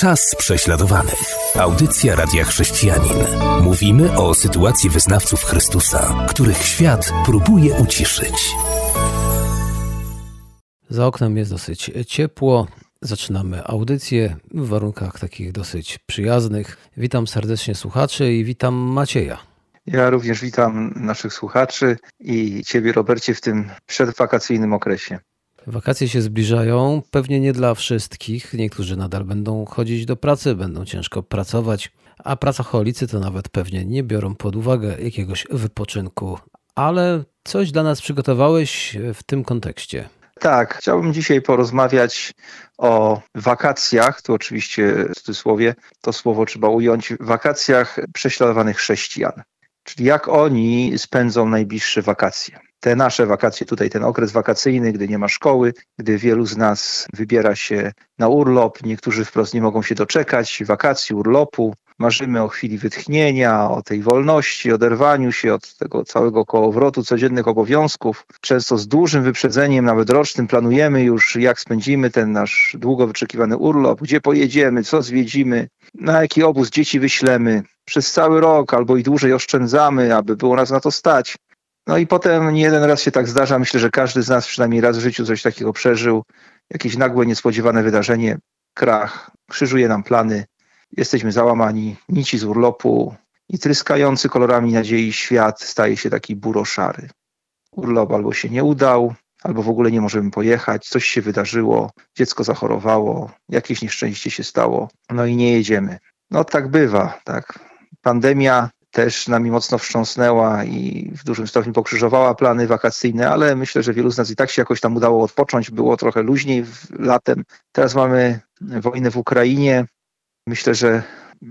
Czas prześladowanych. Audycja Radia Chrześcijanin. Mówimy o sytuacji wyznawców Chrystusa, których świat próbuje uciszyć. Za oknem jest dosyć ciepło. Zaczynamy audycję w warunkach takich dosyć przyjaznych. Witam serdecznie słuchaczy i witam Macieja. Ja również witam naszych słuchaczy i Ciebie, Robercie, w tym przedwakacyjnym okresie. Wakacje się zbliżają, pewnie nie dla wszystkich. Niektórzy nadal będą chodzić do pracy, będą ciężko pracować, a pracocholicy to nawet pewnie nie biorą pod uwagę jakiegoś wypoczynku. Ale coś dla nas przygotowałeś w tym kontekście. Tak, chciałbym dzisiaj porozmawiać o wakacjach, tu oczywiście w cudzysłowie to słowo trzeba ująć, wakacjach prześladowanych chrześcijan. Czyli jak oni spędzą najbliższe wakacje te nasze wakacje, tutaj ten okres wakacyjny, gdy nie ma szkoły, gdy wielu z nas wybiera się na urlop, niektórzy wprost nie mogą się doczekać wakacji, urlopu. Marzymy o chwili wytchnienia, o tej wolności, oderwaniu się od tego całego kołowrotu codziennych obowiązków. Często z dużym wyprzedzeniem, nawet rocznym, planujemy już, jak spędzimy ten nasz długo wyczekiwany urlop, gdzie pojedziemy, co zwiedzimy, na jaki obóz dzieci wyślemy. Przez cały rok albo i dłużej oszczędzamy, aby było nas na to stać. No i potem nie jeden raz się tak zdarza. Myślę, że każdy z nas przynajmniej raz w życiu coś takiego przeżył. Jakieś nagłe, niespodziewane wydarzenie, krach, krzyżuje nam plany. Jesteśmy załamani, nici z urlopu i tryskający kolorami nadziei świat staje się taki buroszary. Urlop albo się nie udał, albo w ogóle nie możemy pojechać, coś się wydarzyło, dziecko zachorowało, jakieś nieszczęście się stało, no i nie jedziemy. No tak bywa, tak. Pandemia też nami mocno wstrząsnęła i w dużym stopniu pokrzyżowała plany wakacyjne, ale myślę, że wielu z nas i tak się jakoś tam udało odpocząć. Było trochę luźniej latem. Teraz mamy wojnę w Ukrainie. Myślę, że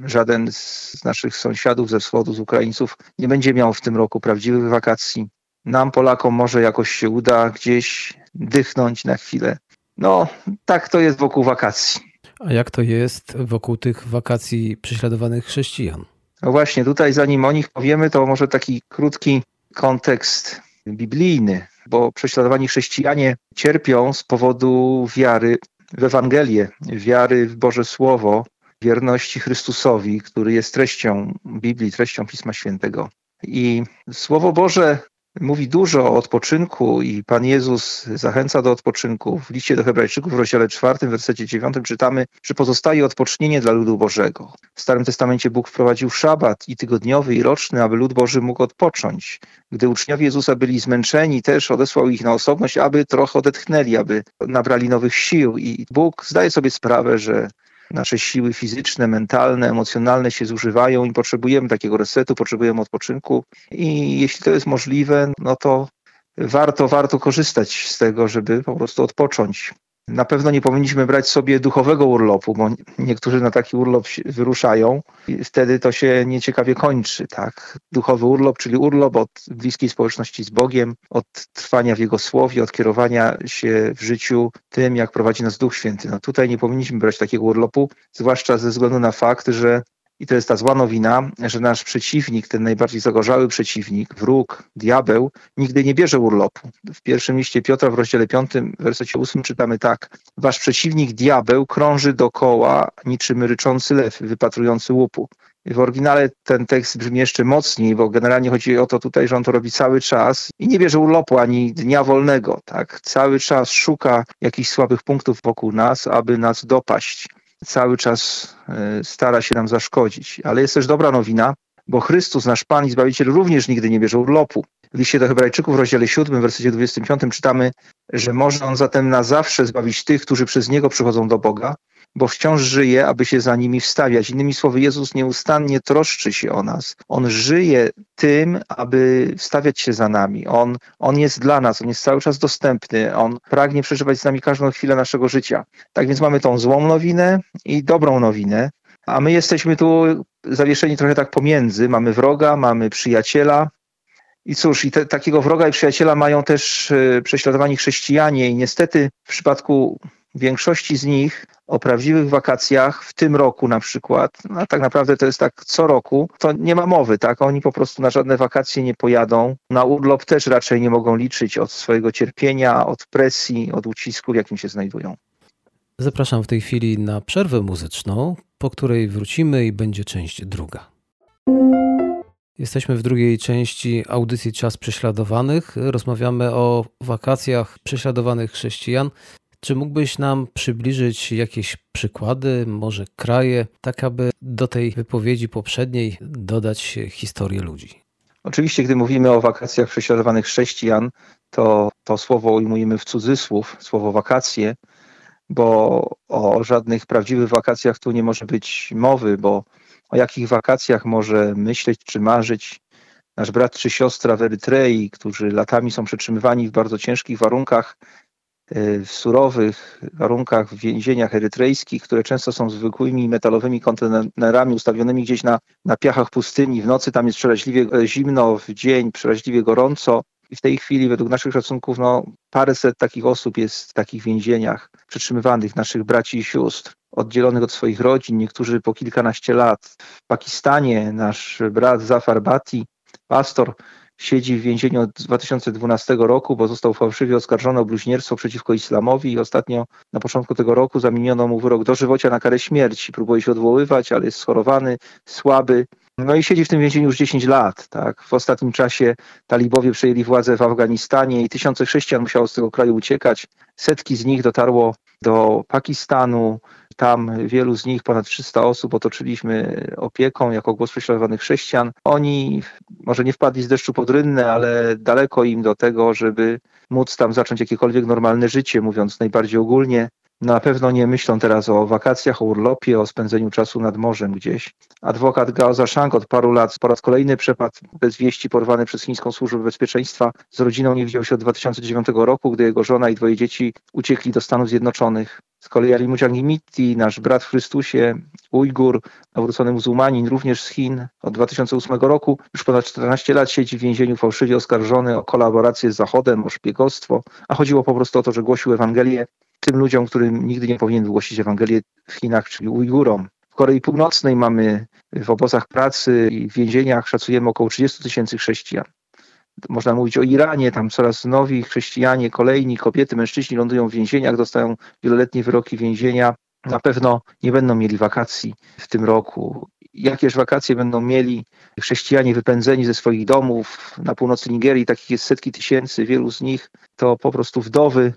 żaden z naszych sąsiadów ze wschodu, z Ukraińców, nie będzie miał w tym roku prawdziwych wakacji. Nam, Polakom, może jakoś się uda gdzieś dychnąć na chwilę. No, tak to jest wokół wakacji. A jak to jest wokół tych wakacji prześladowanych chrześcijan? No właśnie, tutaj zanim o nich powiemy, to może taki krótki kontekst biblijny, bo prześladowani chrześcijanie cierpią z powodu wiary w Ewangelię, wiary w Boże Słowo, wierności Chrystusowi, który jest treścią Biblii, treścią Pisma Świętego. I Słowo Boże mówi dużo o odpoczynku i Pan Jezus zachęca do odpoczynku. W liście do Hebrajczyków w rozdziale 4, w wersecie 9 czytamy, że pozostaje odpocznienie dla ludu Bożego. W Starym Testamencie Bóg wprowadził szabat i tygodniowy i roczny, aby lud Boży mógł odpocząć. Gdy uczniowie Jezusa byli zmęczeni, też odesłał ich na osobność, aby trochę odetchnęli, aby nabrali nowych sił. I Bóg zdaje sobie sprawę, że nasze siły fizyczne, mentalne, emocjonalne się zużywają i potrzebujemy takiego resetu, potrzebujemy odpoczynku. I jeśli to jest możliwe, no to warto, warto korzystać z tego, żeby po prostu odpocząć. Na pewno nie powinniśmy brać sobie duchowego urlopu, bo niektórzy na taki urlop wyruszają i wtedy to się nieciekawie kończy. Tak? Duchowy urlop, czyli urlop od bliskiej społeczności z Bogiem, od trwania w Jego słowie, od kierowania się w życiu tym, jak prowadzi nas Duch Święty. No tutaj nie powinniśmy brać takiego urlopu, zwłaszcza ze względu na fakt, że i to jest ta zła nowina, że nasz przeciwnik, ten najbardziej zagorzały przeciwnik, wróg, diabeł, nigdy nie bierze urlopu. W pierwszym liście Piotra w rozdziale 5, w wersecie 8 czytamy tak. Wasz przeciwnik, diabeł, krąży dokoła niczym ryczący lew, wypatrujący łupu. W oryginale ten tekst brzmi jeszcze mocniej, bo generalnie chodzi o to tutaj, że on to robi cały czas i nie bierze urlopu ani dnia wolnego. Tak? Cały czas szuka jakichś słabych punktów wokół nas, aby nas dopaść cały czas e, stara się nam zaszkodzić. Ale jest też dobra nowina, bo Chrystus, nasz Pan i Zbawiciel, również nigdy nie bierze urlopu. W liście do Hebrajczyków w rozdziale 7, w wersecie 25 czytamy, że może On zatem na zawsze zbawić tych, którzy przez Niego przychodzą do Boga, bo wciąż żyje, aby się za nimi wstawiać. Innymi słowy, Jezus nieustannie troszczy się o nas. On żyje tym, aby wstawiać się za nami. On, on jest dla nas, on jest cały czas dostępny, on pragnie przeżywać z nami każdą chwilę naszego życia. Tak więc mamy tą złą nowinę i dobrą nowinę, a my jesteśmy tu zawieszeni trochę tak pomiędzy. Mamy wroga, mamy przyjaciela, i cóż, i te, takiego wroga i przyjaciela mają też y, prześladowani chrześcijanie, i niestety w przypadku większości z nich o prawdziwych wakacjach w tym roku na przykład, no tak naprawdę to jest tak co roku, to nie ma mowy, tak? Oni po prostu na żadne wakacje nie pojadą. Na urlop też raczej nie mogą liczyć od swojego cierpienia, od presji, od ucisku, w jakim się znajdują. Zapraszam w tej chwili na przerwę muzyczną, po której wrócimy i będzie część druga. Jesteśmy w drugiej części audycji Czas Prześladowanych. Rozmawiamy o wakacjach prześladowanych chrześcijan. Czy mógłbyś nam przybliżyć jakieś przykłady, może kraje, tak aby do tej wypowiedzi poprzedniej dodać historię ludzi? Oczywiście, gdy mówimy o wakacjach prześladowanych chrześcijan, to to słowo ujmujemy w cudzysłów, słowo wakacje, bo o żadnych prawdziwych wakacjach tu nie może być mowy, bo o jakich wakacjach może myśleć czy marzyć nasz brat czy siostra w Erytrei, którzy latami są przetrzymywani w bardzo ciężkich warunkach, w surowych warunkach w więzieniach erytrejskich, które często są zwykłymi metalowymi kontenerami ustawionymi gdzieś na, na piachach pustyni. W nocy tam jest przeraźliwie e, zimno, w dzień przeraźliwie gorąco. I w tej chwili, według naszych szacunków, no, paręset takich osób jest w takich więzieniach, przetrzymywanych, naszych braci i sióstr, oddzielonych od swoich rodzin, niektórzy po kilkanaście lat. W Pakistanie nasz brat Zafar Bati, pastor, siedzi w więzieniu od 2012 roku, bo został fałszywie oskarżony o bluźnierstwo przeciwko islamowi i ostatnio na początku tego roku zamieniono mu wyrok dożywocia na karę śmierci. Próbuje się odwoływać, ale jest schorowany, słaby. No i siedzi w tym więzieniu już 10 lat. Tak. W ostatnim czasie talibowie przejęli władzę w Afganistanie i tysiące chrześcijan musiało z tego kraju uciekać. Setki z nich dotarło do Pakistanu. Tam wielu z nich, ponad 300 osób, otoczyliśmy opieką jako głos prześladowanych chrześcijan. Oni może nie wpadli z deszczu pod rynne, ale daleko im do tego, żeby móc tam zacząć jakiekolwiek normalne życie, mówiąc najbardziej ogólnie. Na pewno nie myślą teraz o wakacjach, o urlopie, o spędzeniu czasu nad morzem gdzieś. Adwokat Gao Zhashang od paru lat po raz kolejny przepadł bez wieści porwany przez chińską służbę bezpieczeństwa. Z rodziną nie widział się od 2009 roku, gdy jego żona i dwoje dzieci uciekli do Stanów Zjednoczonych. Z kolei Ali Mujahimiti, nasz brat w Chrystusie, Ujgur, nawrócony muzułmanin, również z Chin, od 2008 roku, już ponad 14 lat siedzi w więzieniu fałszywie oskarżony o kolaborację z Zachodem, o szpiegostwo, a chodziło po prostu o to, że głosił Ewangelię tym ludziom, którym nigdy nie powinien głosić Ewangelię w Chinach, czyli Ujgurom. W Korei Północnej mamy w obozach pracy i w więzieniach szacujemy około 30 tysięcy chrześcijan. Można mówić o Iranie, tam coraz nowi chrześcijanie, kolejni kobiety, mężczyźni lądują w więzieniach, dostają wieloletnie wyroki więzienia. Na pewno nie będą mieli wakacji w tym roku. Jakież wakacje będą mieli chrześcijanie wypędzeni ze swoich domów na północy Nigerii, takich jest setki tysięcy, wielu z nich to po prostu wdowy,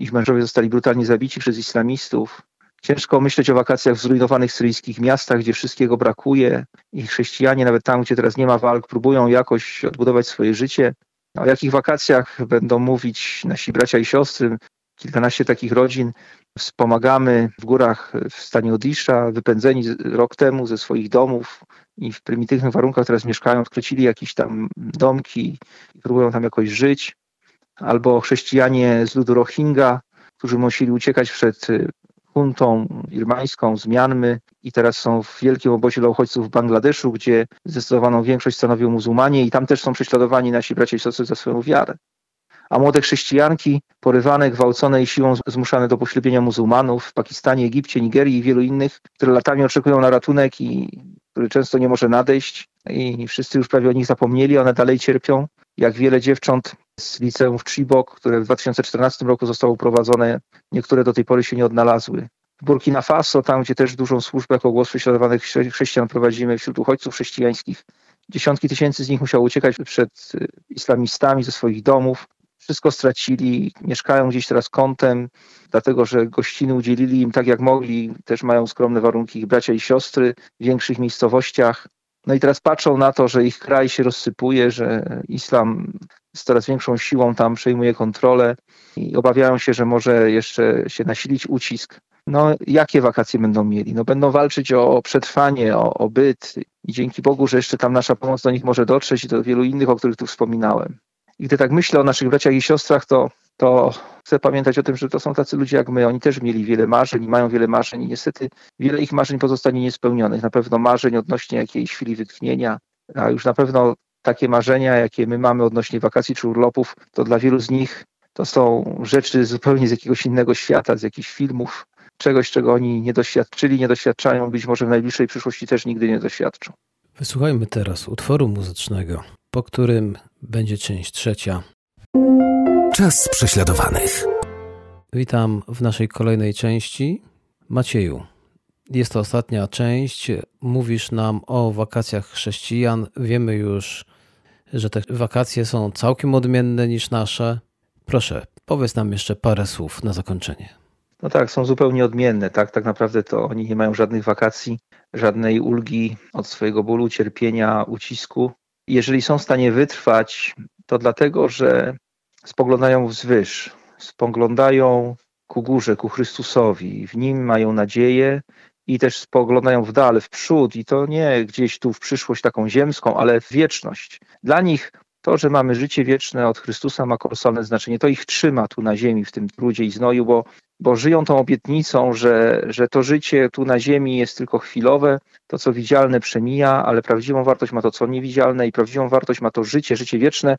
ich mężowie zostali brutalnie zabici przez islamistów. Ciężko myśleć o wakacjach w zrujnowanych syryjskich miastach, gdzie wszystkiego brakuje i chrześcijanie, nawet tam, gdzie teraz nie ma walk, próbują jakoś odbudować swoje życie. O jakich wakacjach będą mówić nasi bracia i siostry? Kilkanaście takich rodzin wspomagamy w górach w stanie Odisha, wypędzeni rok temu ze swoich domów i w prymitywnych warunkach teraz mieszkają, skrócili jakieś tam domki i próbują tam jakoś żyć albo chrześcijanie z ludu Rohingya, którzy musieli uciekać przed y, huntą irmańską z Mianmy i teraz są w wielkim obozie dla uchodźców w Bangladeszu, gdzie zdecydowaną większość stanowią muzułmanie i tam też są prześladowani nasi bracia i siostry za swoją wiarę. A młode chrześcijanki, porywane, gwałcone i siłą zmuszane do poślubienia muzułmanów w Pakistanie, Egipcie, Nigerii i wielu innych, które latami oczekują na ratunek i który często nie może nadejść i wszyscy już prawie o nich zapomnieli, one dalej cierpią. Jak wiele dziewcząt z liceum w Chibok, które w 2014 roku zostało uprowadzone, niektóre do tej pory się nie odnalazły. W Burkina Faso, tam gdzie też dużą służbę jako głos prześladowanych chrześcijan prowadzimy wśród uchodźców chrześcijańskich, dziesiątki tysięcy z nich musiało uciekać przed y, islamistami ze swoich domów. Wszystko stracili, mieszkają gdzieś teraz kątem, dlatego że gościny udzielili im tak jak mogli, też mają skromne warunki ich bracia i siostry w większych miejscowościach. No i teraz patrzą na to, że ich kraj się rozsypuje, że islam z coraz większą siłą tam przejmuje kontrolę i obawiają się, że może jeszcze się nasilić ucisk. No, jakie wakacje będą mieli? No, będą walczyć o przetrwanie, o, o byt i dzięki Bogu, że jeszcze tam nasza pomoc do nich może dotrzeć i do wielu innych, o których tu wspominałem. I gdy tak myślę o naszych braciach i siostrach, to, to chcę pamiętać o tym, że to są tacy ludzie jak my. Oni też mieli wiele marzeń i mają wiele marzeń i niestety wiele ich marzeń pozostanie niespełnionych. Na pewno marzeń odnośnie jakiejś chwili wytchnienia, a już na pewno takie marzenia, jakie my mamy odnośnie wakacji czy urlopów, to dla wielu z nich to są rzeczy zupełnie z jakiegoś innego świata, z jakichś filmów, czegoś, czego oni nie doświadczyli, nie doświadczają, być może w najbliższej przyszłości też nigdy nie doświadczą. Wysłuchajmy teraz utworu muzycznego, po którym będzie część trzecia. Czas prześladowanych. Witam w naszej kolejnej części. Macieju, jest to ostatnia część. Mówisz nam o wakacjach chrześcijan. Wiemy już, że te wakacje są całkiem odmienne niż nasze. Proszę, powiedz nam jeszcze parę słów na zakończenie. No tak, są zupełnie odmienne. Tak, tak naprawdę to oni nie mają żadnych wakacji, żadnej ulgi od swojego bólu, cierpienia, ucisku. Jeżeli są w stanie wytrwać, to dlatego, że spoglądają wzwyż, spoglądają ku górze, ku Chrystusowi. W nim mają nadzieję i też spoglądają w dal, w przód i to nie gdzieś tu w przyszłość taką ziemską, ale w wieczność. Dla nich to, że mamy życie wieczne od Chrystusa ma kolosalne znaczenie. To ich trzyma tu na ziemi, w tym trudzie i znoju, bo, bo żyją tą obietnicą, że, że to życie tu na ziemi jest tylko chwilowe, to co widzialne przemija, ale prawdziwą wartość ma to, co niewidzialne i prawdziwą wartość ma to życie, życie wieczne,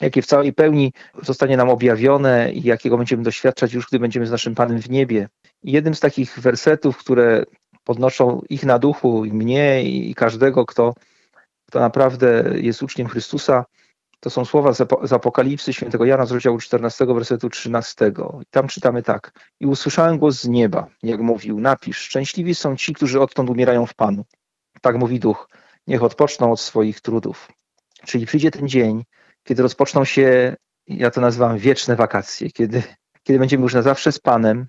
jakie w całej pełni zostanie nam objawione i jakiego będziemy doświadczać już, gdy będziemy z naszym Panem w niebie. I jednym z takich wersetów, które podnoszą ich na duchu, i mnie, i każdego, kto, kto naprawdę jest uczniem Chrystusa, to są słowa z Apokalipsy świętego Jana z rozdziału 14, wersetu 13. I tam czytamy tak. I usłyszałem głos z nieba, jak mówił, napisz, szczęśliwi są ci, którzy odtąd umierają w Panu. Tak mówi duch, niech odpoczną od swoich trudów. Czyli przyjdzie ten dzień, kiedy rozpoczną się, ja to nazywam wieczne wakacje, kiedy, kiedy będziemy już na zawsze z Panem,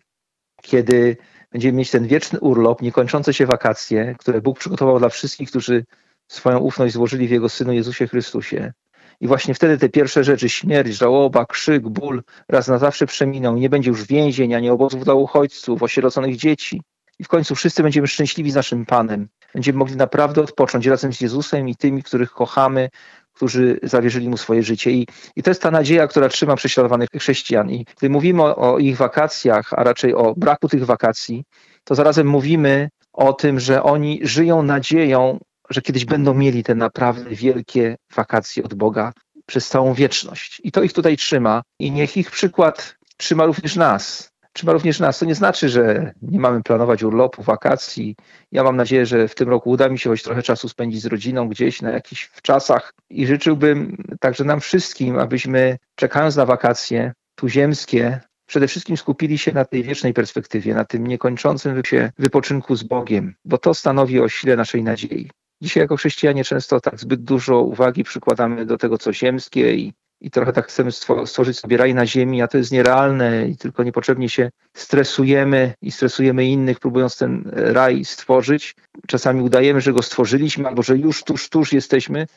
kiedy będziemy mieć ten wieczny urlop, niekończące się wakacje, które Bóg przygotował dla wszystkich, którzy swoją ufność złożyli w Jego Synu Jezusie Chrystusie. I właśnie wtedy te pierwsze rzeczy, śmierć, żałoba, krzyk, ból, raz na zawsze przeminą. Nie będzie już więzień, ani obozów dla uchodźców, osieroconych dzieci. I w końcu wszyscy będziemy szczęśliwi z naszym Panem. Będziemy mogli naprawdę odpocząć razem z Jezusem i tymi, których kochamy, którzy zawierzyli mu swoje życie. I, i to jest ta nadzieja, która trzyma prześladowanych chrześcijan. I gdy mówimy o, o ich wakacjach, a raczej o braku tych wakacji, to zarazem mówimy o tym, że oni żyją nadzieją, że kiedyś będą mieli te naprawdę wielkie wakacje od Boga przez całą wieczność. I to ich tutaj trzyma. I niech ich przykład trzyma również nas trzyma również nas. To nie znaczy, że nie mamy planować urlopu, wakacji. Ja mam nadzieję, że w tym roku uda mi się choć trochę czasu spędzić z rodziną gdzieś na jakichś czasach i życzyłbym także nam wszystkim, abyśmy czekając na wakacje tu ziemskie, przede wszystkim skupili się na tej wiecznej perspektywie, na tym niekończącym się wypoczynku z Bogiem, bo to stanowi o sile naszej nadziei. Dzisiaj jako chrześcijanie często tak zbyt dużo uwagi przykładamy do tego, co ziemskie i i trochę tak chcemy stworzyć sobie raj na ziemi, a to jest nierealne i tylko niepotrzebnie się stresujemy i stresujemy innych, próbując ten raj stworzyć. Czasami udajemy, że go stworzyliśmy albo że już tuż, tuż jesteśmy,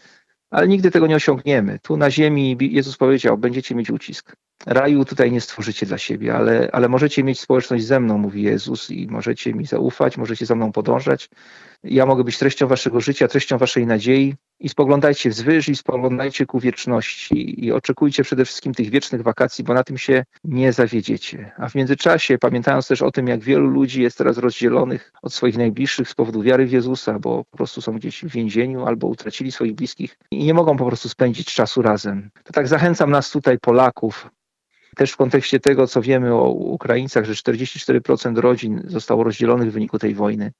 ale nigdy tego nie osiągniemy. Tu na ziemi Jezus powiedział, będziecie mieć ucisk. Raju tutaj nie stworzycie dla siebie, ale, ale możecie mieć społeczność ze mną, mówi Jezus, i możecie mi zaufać, możecie za mną podążać. Ja mogę być treścią waszego życia, treścią waszej nadziei i spoglądajcie wzwyż i spoglądajcie ku wieczności i oczekujcie przede wszystkim tych wiecznych wakacji, bo na tym się nie zawiedziecie. A w międzyczasie, pamiętając też o tym, jak wielu ludzi jest teraz rozdzielonych od swoich najbliższych z powodu wiary w Jezusa, bo po prostu są gdzieś w więzieniu albo utracili swoich bliskich i nie mogą po prostu spędzić czasu razem. To tak zachęcam nas tutaj, Polaków, też w kontekście tego, co wiemy o Ukraińcach, że 44% rodzin zostało rozdzielonych w wyniku tej wojny.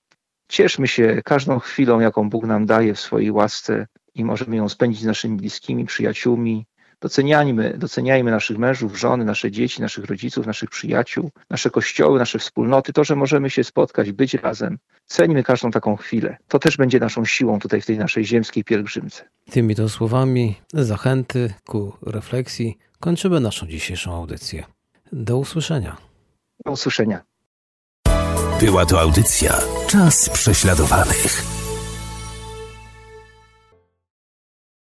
Cieszmy się każdą chwilą, jaką Bóg nam daje w swojej łasce i możemy ją spędzić z naszymi bliskimi, przyjaciółmi. Doceniajmy, doceniajmy naszych mężów, żony, nasze dzieci, naszych rodziców, naszych przyjaciół, nasze kościoły, nasze wspólnoty, to, że możemy się spotkać, być razem. Ceńmy każdą taką chwilę. To też będzie naszą siłą tutaj w tej naszej ziemskiej pielgrzymce. Tymi to słowami zachęty ku refleksji kończymy naszą dzisiejszą audycję. Do usłyszenia. Do usłyszenia. Była to audycja Czas prześladowanych.